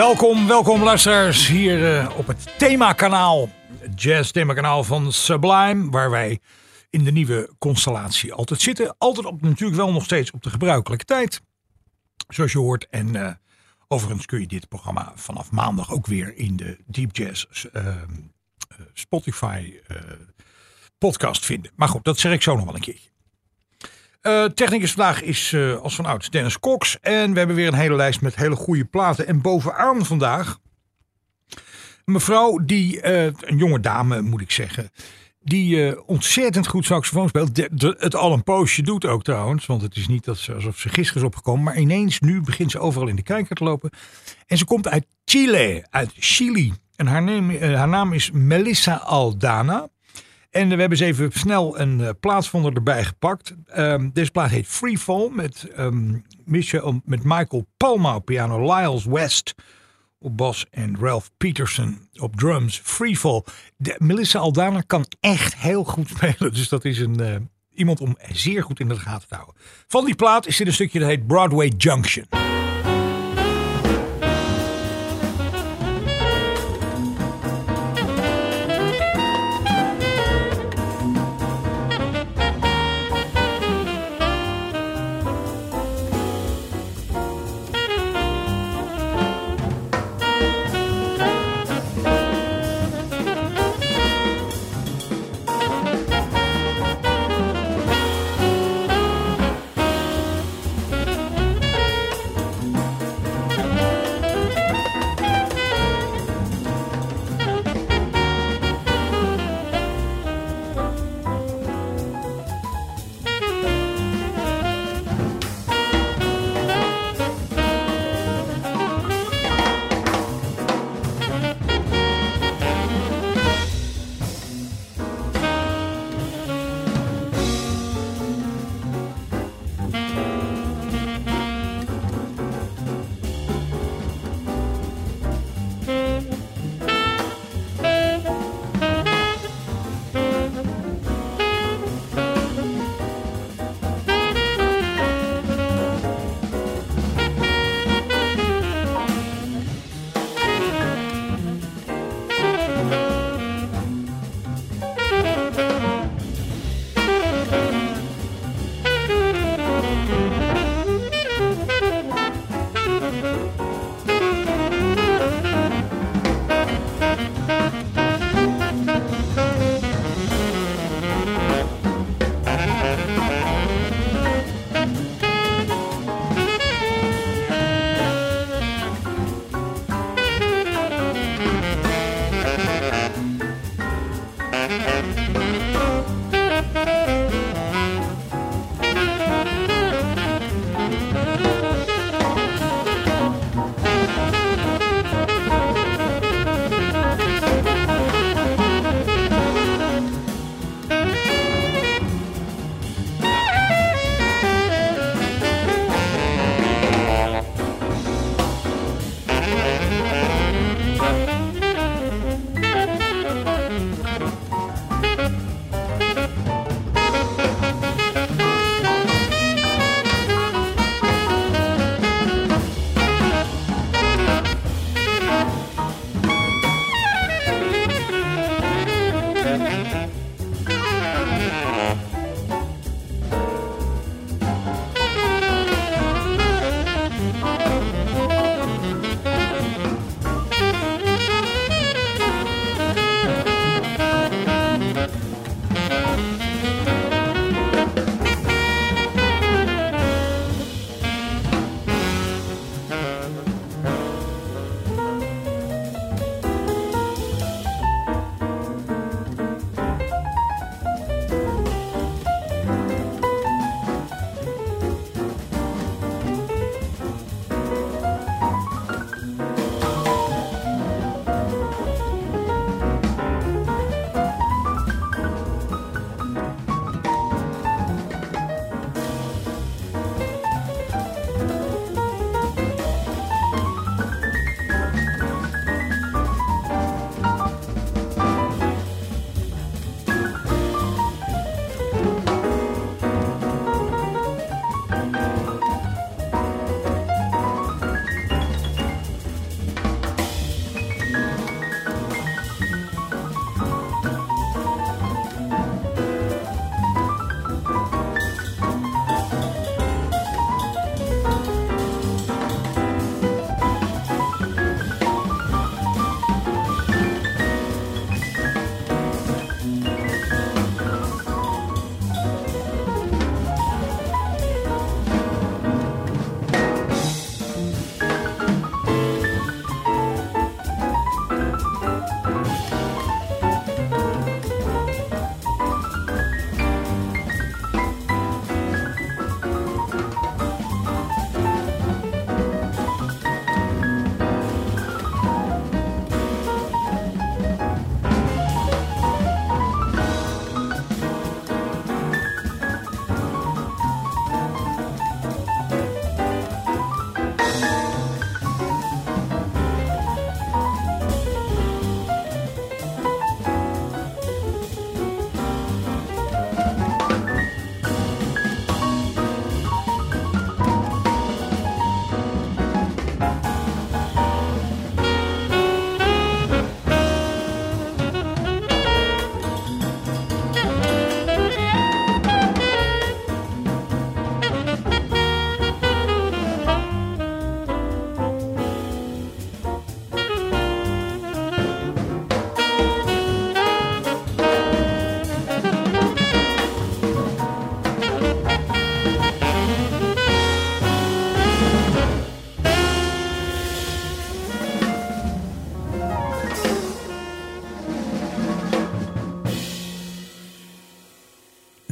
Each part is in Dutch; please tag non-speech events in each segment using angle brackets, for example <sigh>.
Welkom, welkom luisteraars hier eh, op het themakanaal, het jazz themakanaal van Sublime, waar wij in de nieuwe constellatie altijd zitten. Altijd op, natuurlijk wel nog steeds op de gebruikelijke tijd, zoals je hoort. En eh, overigens kun je dit programma vanaf maandag ook weer in de Deep Jazz eh, Spotify podcast vinden. Maar goed, dat zeg ik zo nog wel een keertje. Eh technicus vandaag is eh, als van ouds Dennis Cox. En we hebben weer een hele lijst met hele goede platen. En bovenaan vandaag een mevrouw die, eh, een jonge dame moet ik zeggen, die ontzettend goed saxofoon speelt. Het al een poosje doet ook trouwens, want het is niet dat ze, alsof ze gisteren is opgekomen. Maar ineens nu begint ze overal in de kijker te lopen. En ze komt uit Chile, uit Chili. En haar, haar naam is Melissa Aldana. En we hebben eens even snel een eh, plaatsvonder erbij gepakt. Ehm, deze plaat heet Freefall met, ehm, Michel, met Michael Palma op piano, Lyles West op bas en Ralph Peterson op drums. Freefall. De, Melissa Aldana kan echt heel goed <laughs> spelen. Dus dat is een, eh, iemand om zeer goed in de gaten te houden. Van die plaat is dit een stukje dat heet Broadway Junction.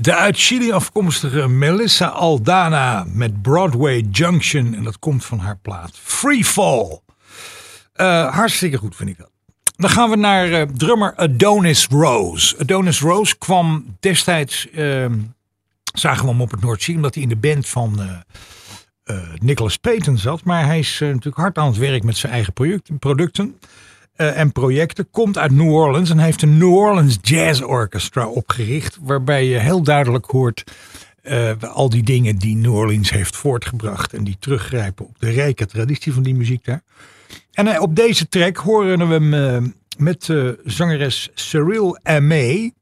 De uit Chili afkomstige Melissa Aldana met Broadway Junction. En dat komt van haar plaat Free Fall. Eh, hartstikke goed vind ik dat. Dan gaan we naar eh, drummer Adonis Rose. Adonis Rose kwam destijds, ehm, zagen we hem op het Noordzee, omdat hij in de band van eh, Nicholas Payton zat. Maar hij is natuurlijk hard aan het werk met zijn eigen producten eh, en projecten. Komt uit New Orleans en heeft een New Orleans Jazz Orchestra opgericht. Waarbij je heel duidelijk hoort eh, al die dingen die New Orleans heeft voortgebracht. En die teruggrijpen op de rijke traditie van die muziek daar. En eh, op deze track horen we hem met zangeres Cyril Aimee.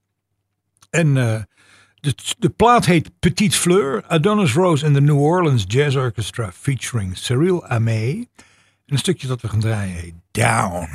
En de, de plaat heet Petite Fleur. Adonis Rose en de New Orleans Jazz Orchestra featuring Cyril Aimee. En een stukje dat we gaan draaien Down.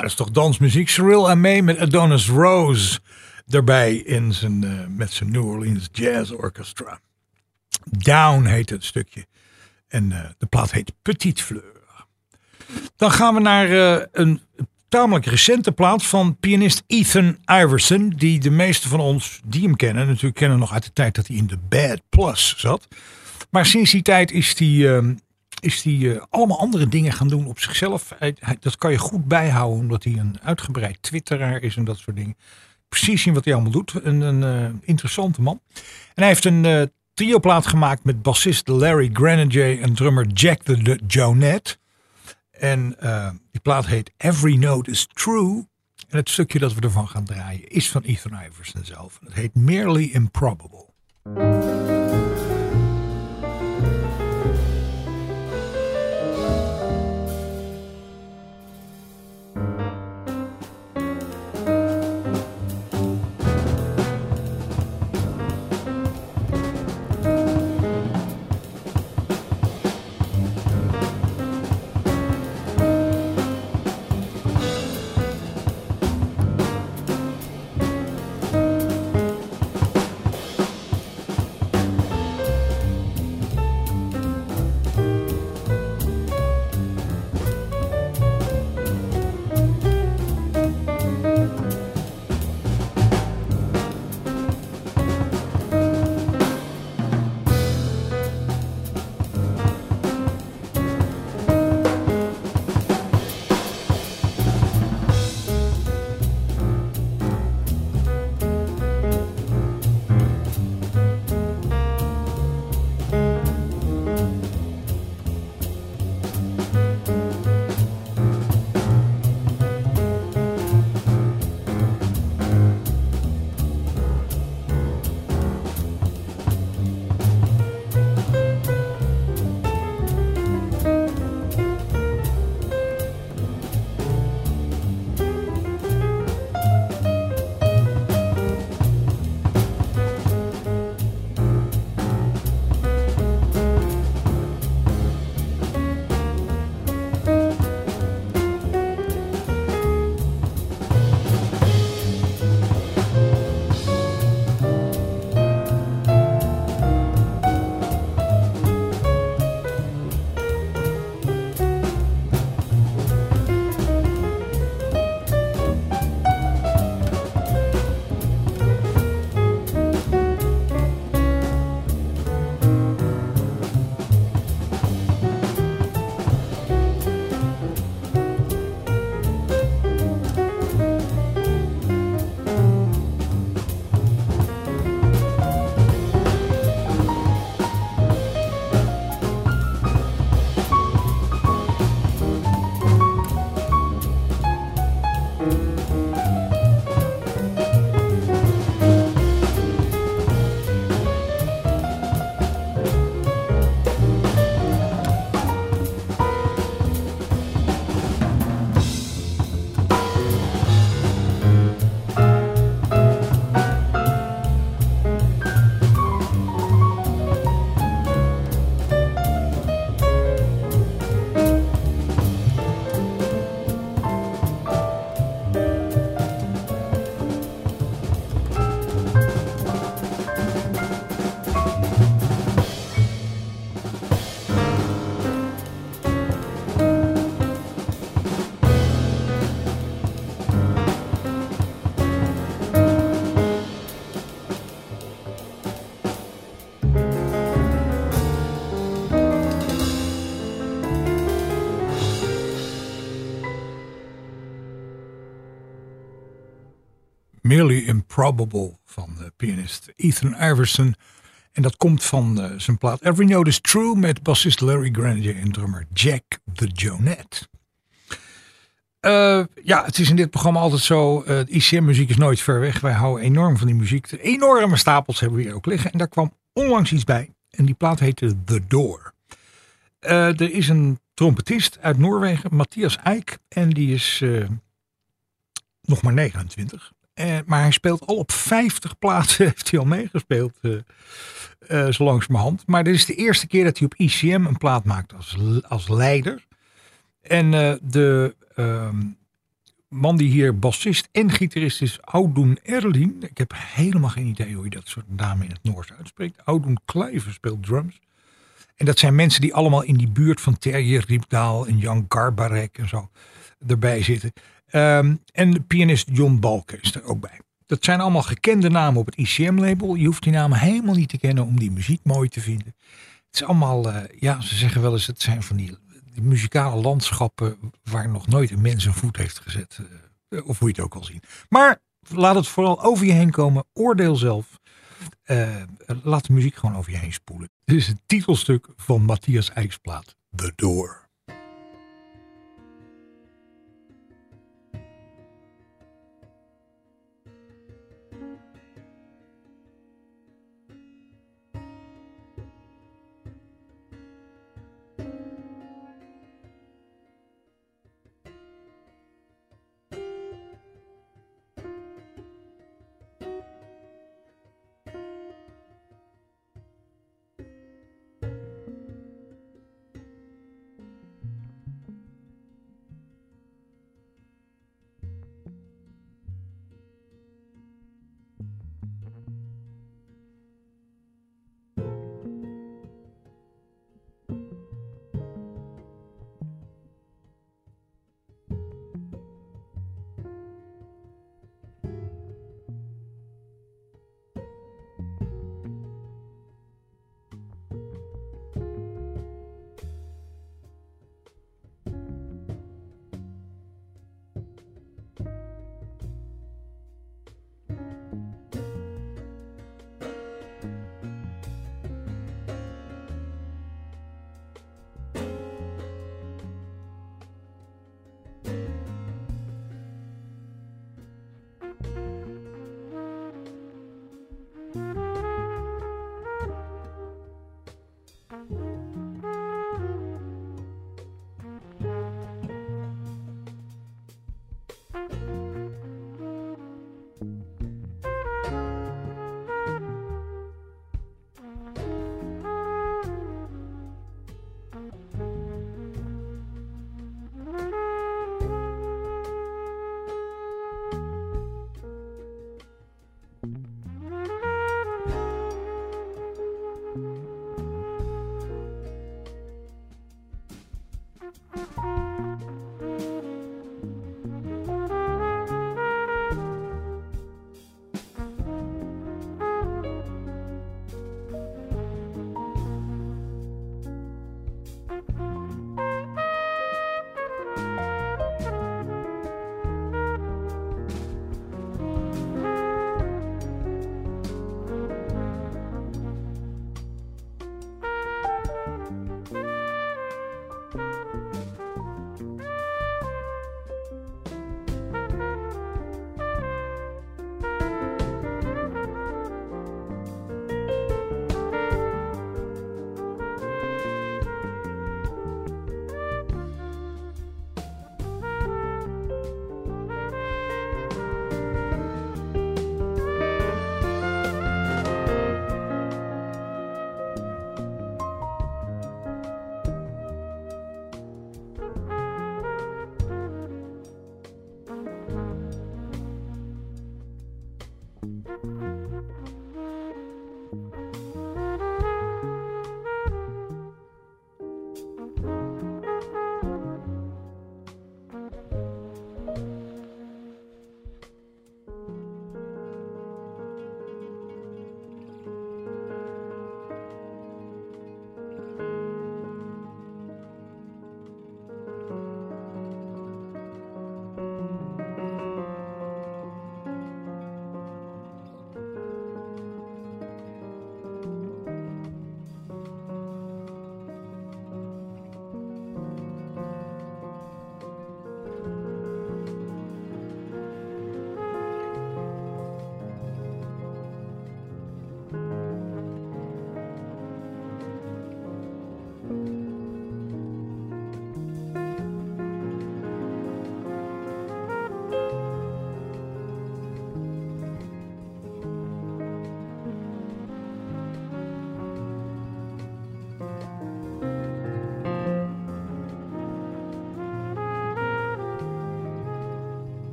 Dat is toch dansmuziek. Cyril en May met Adonis Rose erbij in zijn, eh, met zijn New Orleans Jazz Orchestra. Down heet het stukje. En eh, de plaat heet Petite Fleur. Dan gaan we naar eh, een tamelijk recente plaat van pianist Ethan Iverson. Die de meeste van ons die hem kennen, natuurlijk kennen nog uit de tijd dat hij in de Bad Plus zat. Maar sinds die tijd is hij, eh, is hij eh, allemaal andere dingen gaan doen op zichzelf. Hij- dat kan je goed bijhouden, omdat hij een uitgebreid twitteraar is en dat soort dingen. Precies zien wat hij allemaal doet. Een, een eh, interessante man. En hij heeft een eh trioplaat gemaakt met bassist Larry Grenadier en drummer Jack the, Jonette. En die plaat heet Every Note is True. En het stukje dat we ervan gaan draaien is van Ethan Iverson zelf. Het heet Merely Improbable. Merely Improbable van de pianist Ethan Iverson. En dat komt van eh, zijn plaat Every Note is True met bassist Larry Grenadier en drummer Jack the Jonette. Eh, ja, het is in dit programma altijd zo. eh ICM-muziek is nooit ver weg. Wij houden enorm van die muziek. De enorme stapels hebben we hier ook liggen. En daar kwam onlangs iets bij. En die plaat heette The Door. Er is een trompetist uit Noorwegen, Matthias Eijk. En die is nog maar 29. Eh, maar hij speelt al op 50 <laughs> plaatsen. Heeft hij al meegespeeld. eh eh, zo langzamerhand. Maar dit is de eerste keer dat hij op ICM een plaat maakt als, als leider. En de ehm, man die hier bassist en gitarist is, Audun Erlin. Ik heb helemaal geen idee hoe je dat soort namen in het Noors uitspreekt. Audun Kluiver speelt drums. En dat zijn mensen die allemaal in die buurt van Terje Riepdaal en Jan Garbarek en zo erbij zitten. Ehm, en de pianist John Balken is er ook bij. Dat zijn allemaal gekende namen op het ICM-label. Je hoeft die namen helemaal niet te kennen om die muziek mooi te vinden. Het is allemaal, eh, ja, ze zeggen wel eens, het zijn van die, muzikale landschappen waar nog nooit een mens een voet heeft gezet. eh, of hoe je het ook al zien. Maar laat het vooral over je heen komen. Oordeel zelf. Eh, laat de muziek gewoon over je heen spoelen. Dit is het titelstuk van Matthias Eiksplaat. The Door.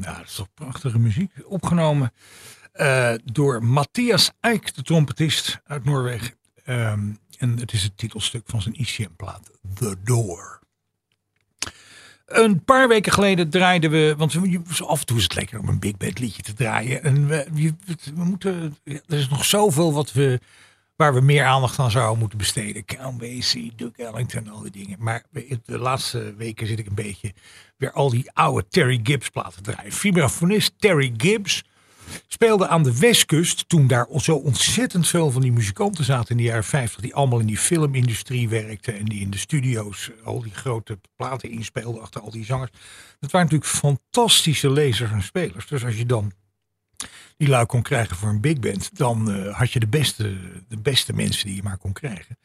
Nou, dat is toch prachtige muziek. Opgenomen eh, door Matthias Eijk, de trompetist uit Noorwegen. Ehm, en het is het titelstuk van zijn ICM-plaat, The Door. Een paar weken geleden draaiden we, want af en toe is het lekker om een big band liedje te draaien. En we, we, we moeten, er is nog zoveel wat we, waar we meer aandacht aan zouden moeten besteden. Count Basie, Duke Ellington, al die dingen. Maar de laatste weken zit ik een beetje weer al die oude Terry Gibbs platen draaien. Vibrafonist Terry Gibbs speelde aan de westkust toen daar zo ontzettend veel van die muzikanten zaten in de jaren 50 die allemaal in die filmindustrie werkten en die in de studio's al die grote platen inspeelden achter al die zangers. Dat waren natuurlijk fantastische lezers en spelers. Dus als je dan die lui kon krijgen voor een big band, dan uh, had je de beste, de beste mensen die je maar kon krijgen.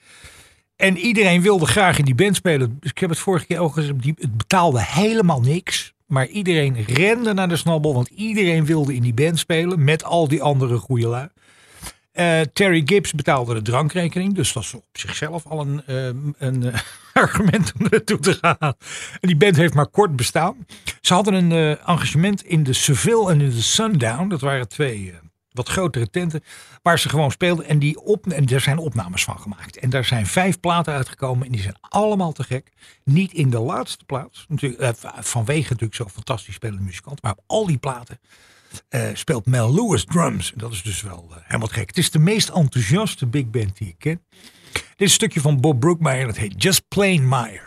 En iedereen wilde graag in die band spelen. Ik heb het vorige keer ook gezegd, het betaalde helemaal niks. Maar iedereen rende naar de snabbel, want iedereen wilde in die band spelen met al die andere goede lui. Uh, Terry Gibbs betaalde de drankrekening, dus dat was op zichzelf al een, uh, een uh, <laughs> argument om naartoe te gaan. En die band heeft maar kort bestaan. Ze hadden een engagement in de Seville en in de Sundown. Dat waren twee wat grotere tenten waar ze gewoon speelden. En, die op, en daar zijn opnames van gemaakt. En daar zijn vijf platen uitgekomen en die zijn allemaal te gek. Niet in de laatste plaats, natuurlijk, eh, vanwege natuurlijk zo'n fantastisch spelende muzikant. Maar op al die platen uh, speelt Mel Lewis drums. En dat is dus wel uh, helemaal gek. Het is de meest enthousiaste big band die ik ken. Dit is een stukje van Bob Brookmeyer. Dat heet Just Plain Meyer.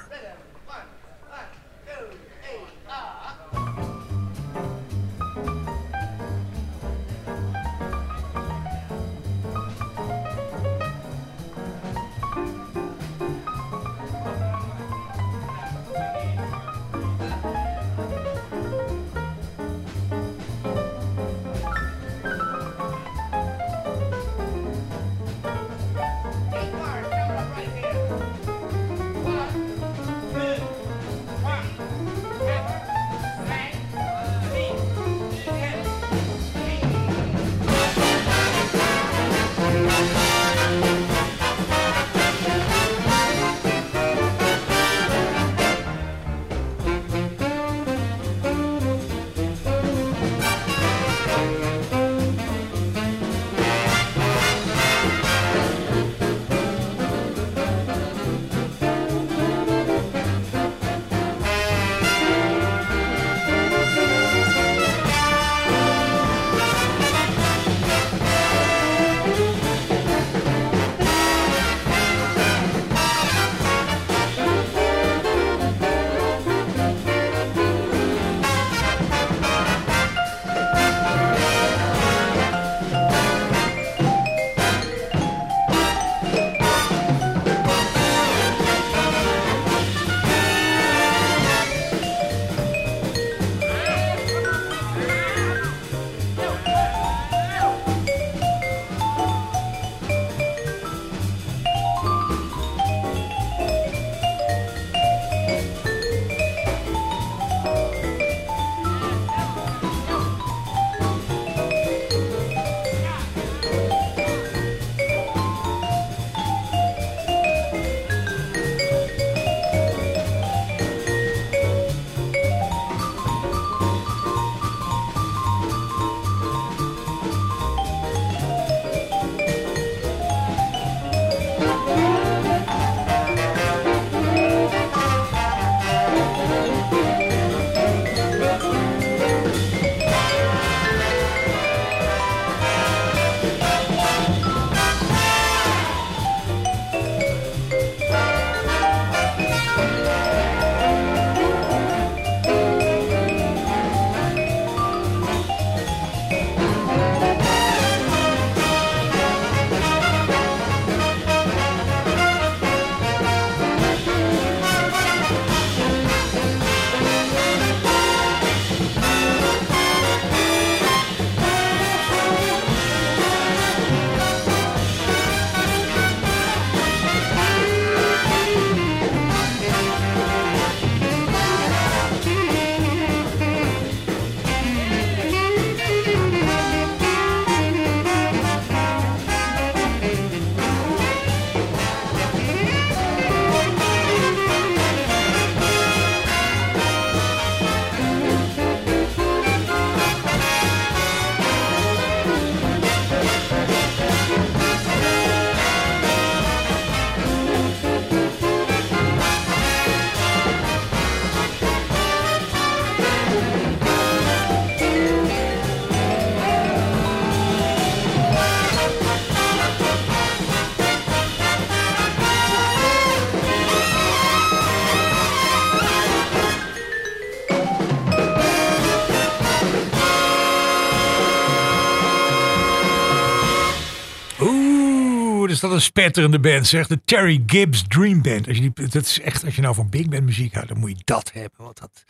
Dat een spetterende band, zeg. De Terry Gibbs Dream Band. Als je, dat is echt, als je nou van big band muziek houdt, dan moet je dat hebben. Want dat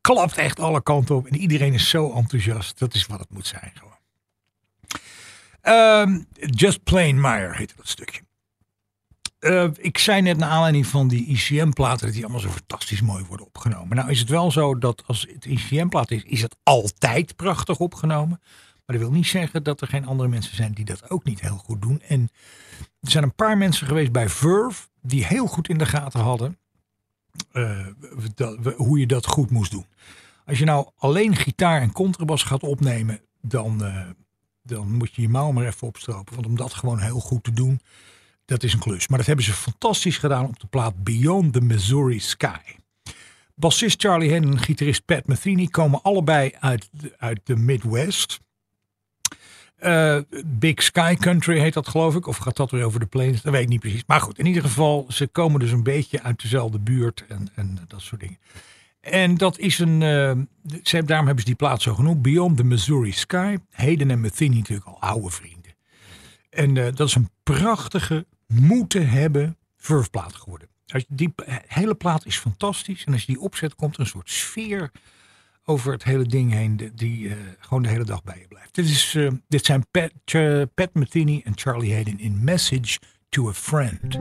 klapt echt alle kanten op. En iedereen is zo enthousiast. Dat is wat het moet zijn gewoon. Ehm, Just Plain Meyer heette dat stukje. Eh, ik zei net naar aanleiding van die ICM-platen dat die allemaal zo fantastisch mooi worden opgenomen. Nou is het wel zo dat als het ICM-plaat is, is het altijd prachtig opgenomen. Maar dat wil niet zeggen dat er geen andere mensen zijn die dat ook niet heel goed doen. En er zijn een paar mensen geweest bij Verve die heel goed in de gaten hadden eh, hoe je dat goed moest doen. Als je nou alleen gitaar en contrabas gaat opnemen, dan, eh, dan moet je je mouw maar even opstropen. Want om dat gewoon heel goed te doen, dat is een klus. Maar dat hebben ze fantastisch gedaan op de plaat Beyond the Missouri Sky. Bassist Charlie Henn en gitarist Pat Metheny komen allebei uit, uit de Midwest. Eh, Big Sky Country heet dat geloof ik. Of gaat dat weer over de plains? Dat weet ik niet precies. Maar goed, in ieder geval, ze komen dus een beetje uit dezelfde buurt en, en dat soort dingen. En dat is een, eh, ze daarom hebben ze die plaats zo genoemd. Beyond the Missouri Sky. Hayden en Metheny natuurlijk al oude vrienden. En eh, dat is een prachtige, moeten hebben verfplaat geworden. Als die hele plaat is fantastisch. En als je die opzet, komt een soort sfeer over het hele ding heen. Die eh, gewoon de hele dag bij je blijft. Dit, is, eh, dit zijn Pat, eh, Pat Metheny en Charlie Hayden in Message to a Friend.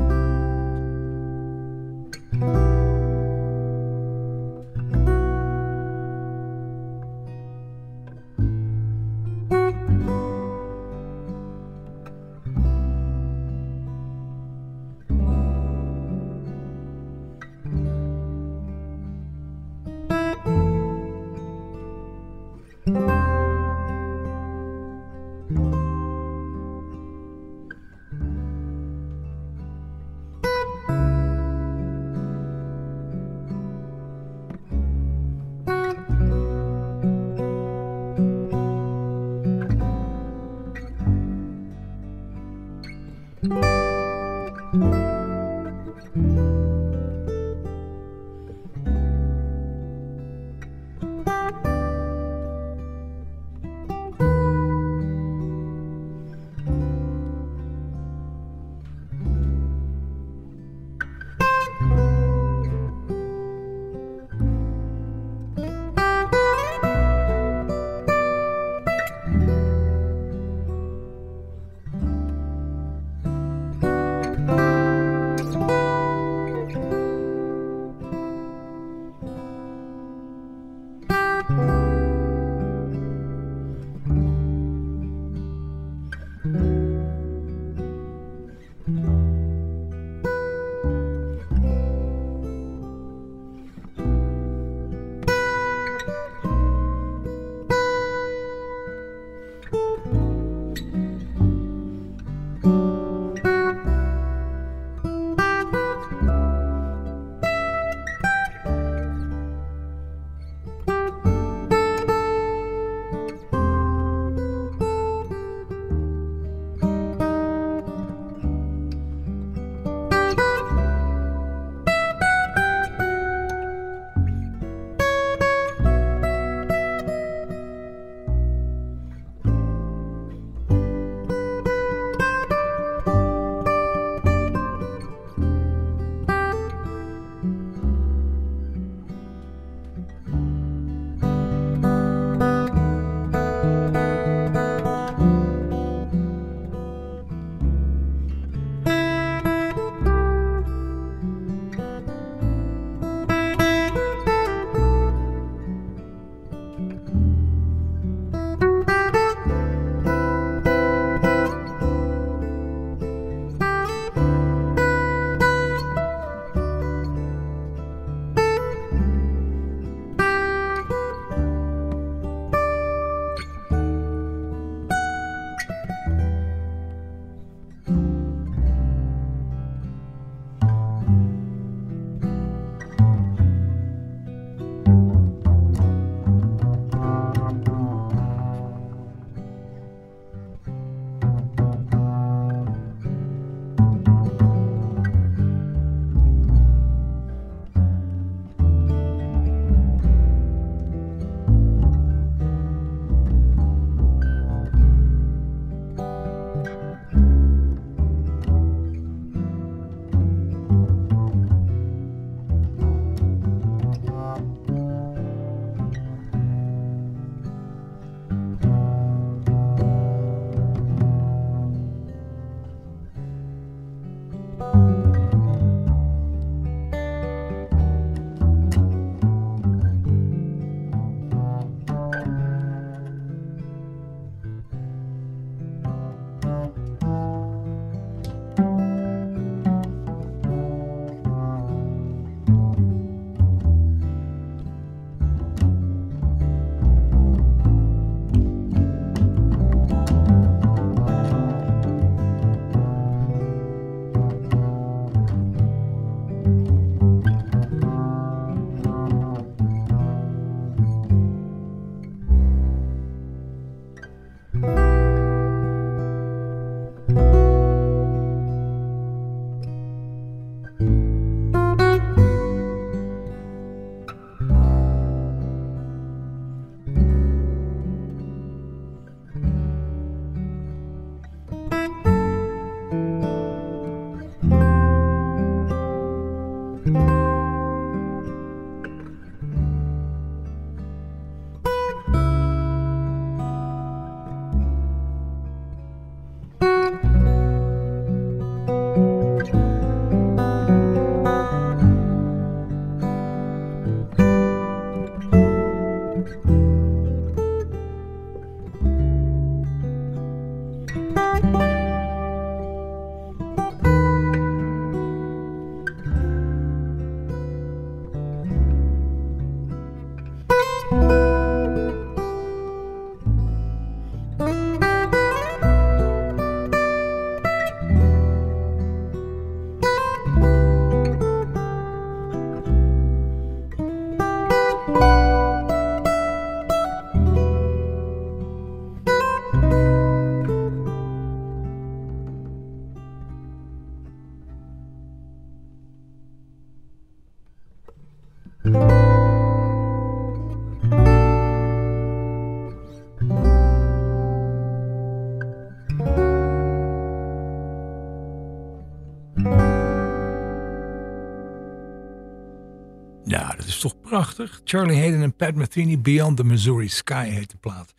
Prachtig. Charlie Hayden en Pat Metheny, Beyond the Missouri Sky heet de plaat.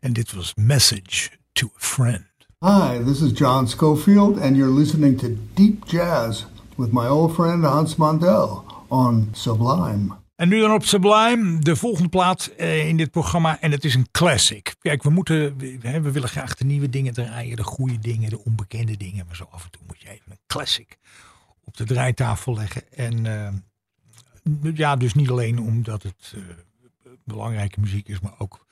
En dit was Message to a Friend. Hi, this is John Schofield, and you're listening to Deep Jazz with my old friend Hans Mandel on Sublime. En nu dan op Sublime, de volgende plaat eh, in dit programma. En het is een classic. Kijk, we moeten, we, we willen graag de nieuwe dingen draaien, de goede dingen, de onbekende dingen. Maar zo af en toe moet je even een classic op de draaitafel leggen. En eh, ja, dus niet alleen omdat het eh, belangrijke muziek is, maar ook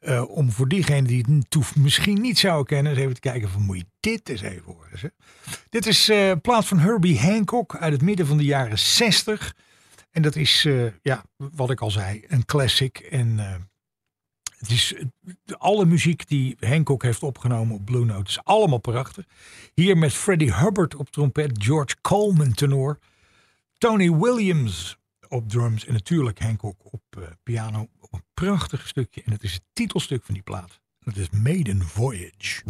eh, om voor diegenen die het misschien niet zouden kennen, even te kijken van moet je dit eens even horen. Dit is eh plaat van Herbie Hancock uit het midden van de jaren 60. En dat is, ja, wat ik al zei, een classic. En het is alle muziek die Hancock heeft opgenomen op Blue Note is allemaal prachtig. Hier met Freddie Hubbard op trompet, George Coleman tenor, Tony Williams op drums en natuurlijk Hancock op eh, piano. Op een prachtig stukje. En het is het titelstuk van die plaat. Het is Maiden Voyage.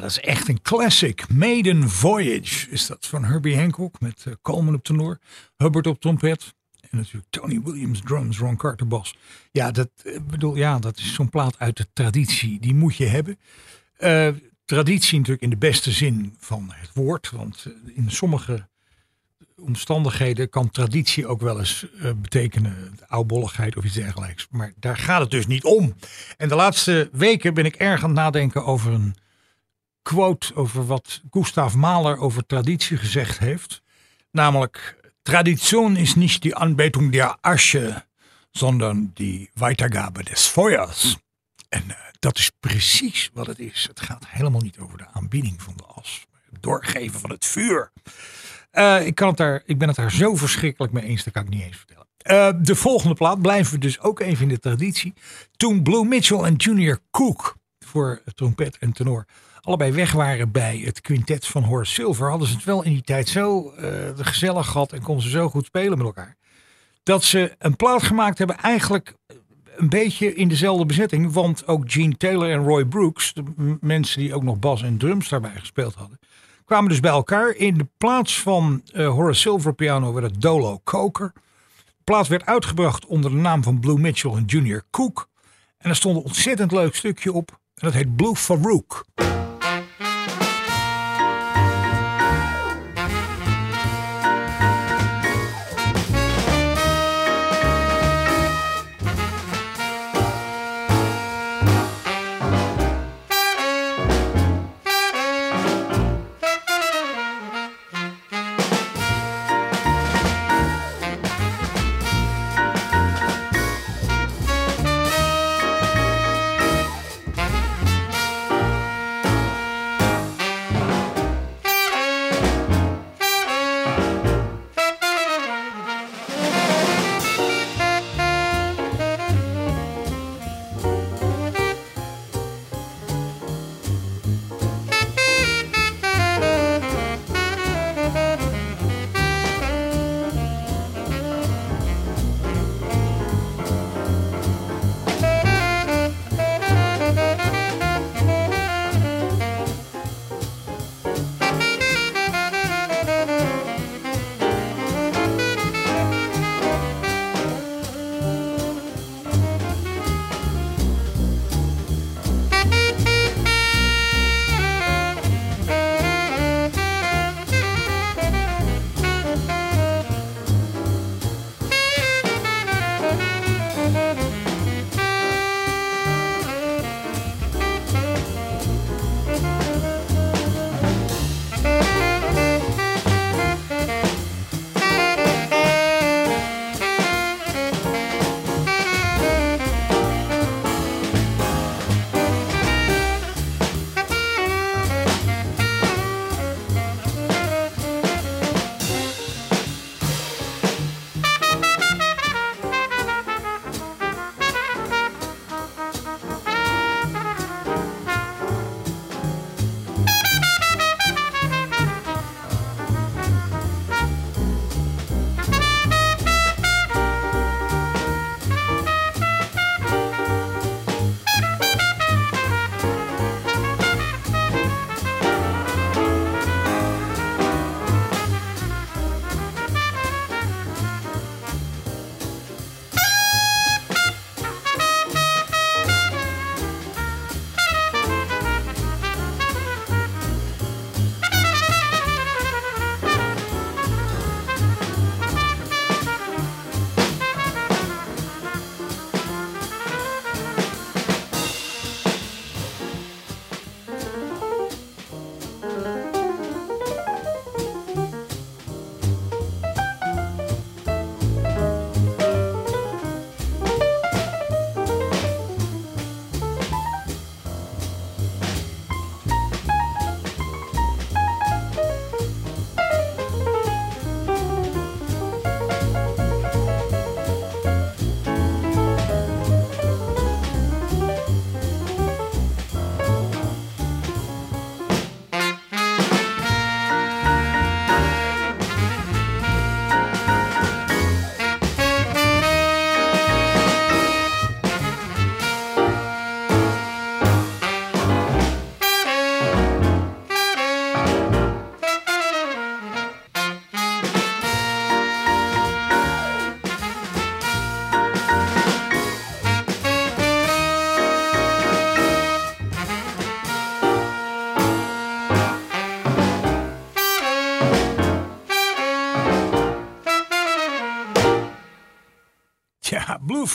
Dat is echt een classic. Maiden Voyage is dat van Herbie Hancock met uh, Coleman op tenor, Hubbard op trompet en natuurlijk Tony Williams drums, Ron Carter bas. Ja, dat eh, bedoel, ja, dat is zo'n plaat uit de traditie. Die moet je hebben. Uh, traditie natuurlijk in de beste zin van het woord, want in sommige omstandigheden kan traditie ook wel eens uh, betekenen oudbolligheid of iets dergelijks. Maar daar gaat het dus niet om. En de laatste weken ben ik erg aan het nadenken over een quote over wat Gustav Mahler over traditie gezegd heeft. Namelijk, Tradition is niet die Anbetung der Asche, sondern die Weitergabe des Feuers. En uh, dat is precies wat het is. Het gaat helemaal niet over de aanbieding van de as. doorgeven van het vuur. Eh, ik, kan het daar, ik ben het daar zo verschrikkelijk mee eens, dat kan ik niet eens vertellen. Eh, de volgende plaat blijven we dus ook even in de traditie. Toen Blue Mitchell en Junior Cook voor trompet en tenor allebei weg waren bij het quintet van Horace Silver, hadden ze het wel in die tijd zo eh, gezellig gehad en konden ze zo goed spelen met elkaar. Dat ze een plaat gemaakt hebben eigenlijk een beetje in dezelfde bezetting. Want ook Gene Taylor en Roy Brooks, de mensen die ook nog bas en drums daarbij gespeeld hadden, kwamen dus bij elkaar. In de plaats van eh, Horace Silver piano werd het Dolo Coker. De plaat werd uitgebracht onder de naam van Blue Mitchell en Junior Cook. En er stond een ontzettend leuk stukje op. En dat heet Blue Farouk.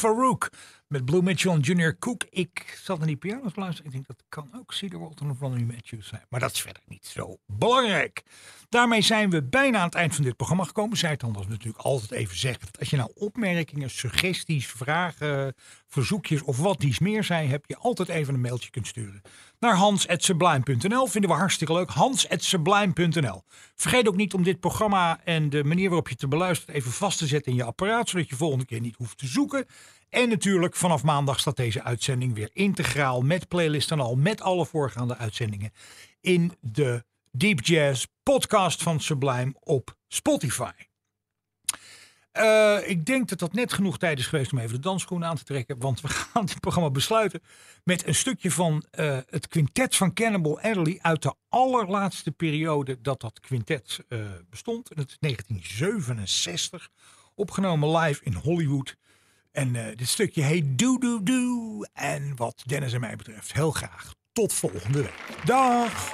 Farouk Met Blue Mitchell en Junior Cook. Ik zat naar die piano's te luisteren. Ik denk dat kan ook Cedar Walton of Ronnie Matthews zijn. Maar dat is verder niet zo belangrijk. Daarmee zijn we bijna aan het eind van dit programma gekomen. Zij het anders natuurlijk altijd even zeggen. Dat als je nou opmerkingen, suggesties, vragen, verzoekjes of wat dies meer zijn. Heb je altijd even een mailtje kunt sturen. Naar hans.sublime.nl. Vinden we hartstikke leuk. hans.sublime.nl. Vergeet ook niet om dit programma en de manier waarop je te beluistert even vast te zetten in je apparaat. Zodat je volgende keer niet hoeft te zoeken. En natuurlijk vanaf maandag staat deze uitzending weer integraal met playlist en al. Met alle voorgaande uitzendingen in de Deep Jazz podcast van Sublime op Spotify. Uh, ik denk dat dat net genoeg tijd is geweest om even de dansschoenen aan te trekken. Want we <laughs> gaan dit programma besluiten met een stukje van uh, het quintet van Cannibal Adderley uit de allerlaatste periode dat dat quintet uh, bestond. En dat is 1967, opgenomen live in Hollywood. En dit stukje heet Do Do Do. En wat Dennis en mij betreft heel graag tot volgende week. Dag!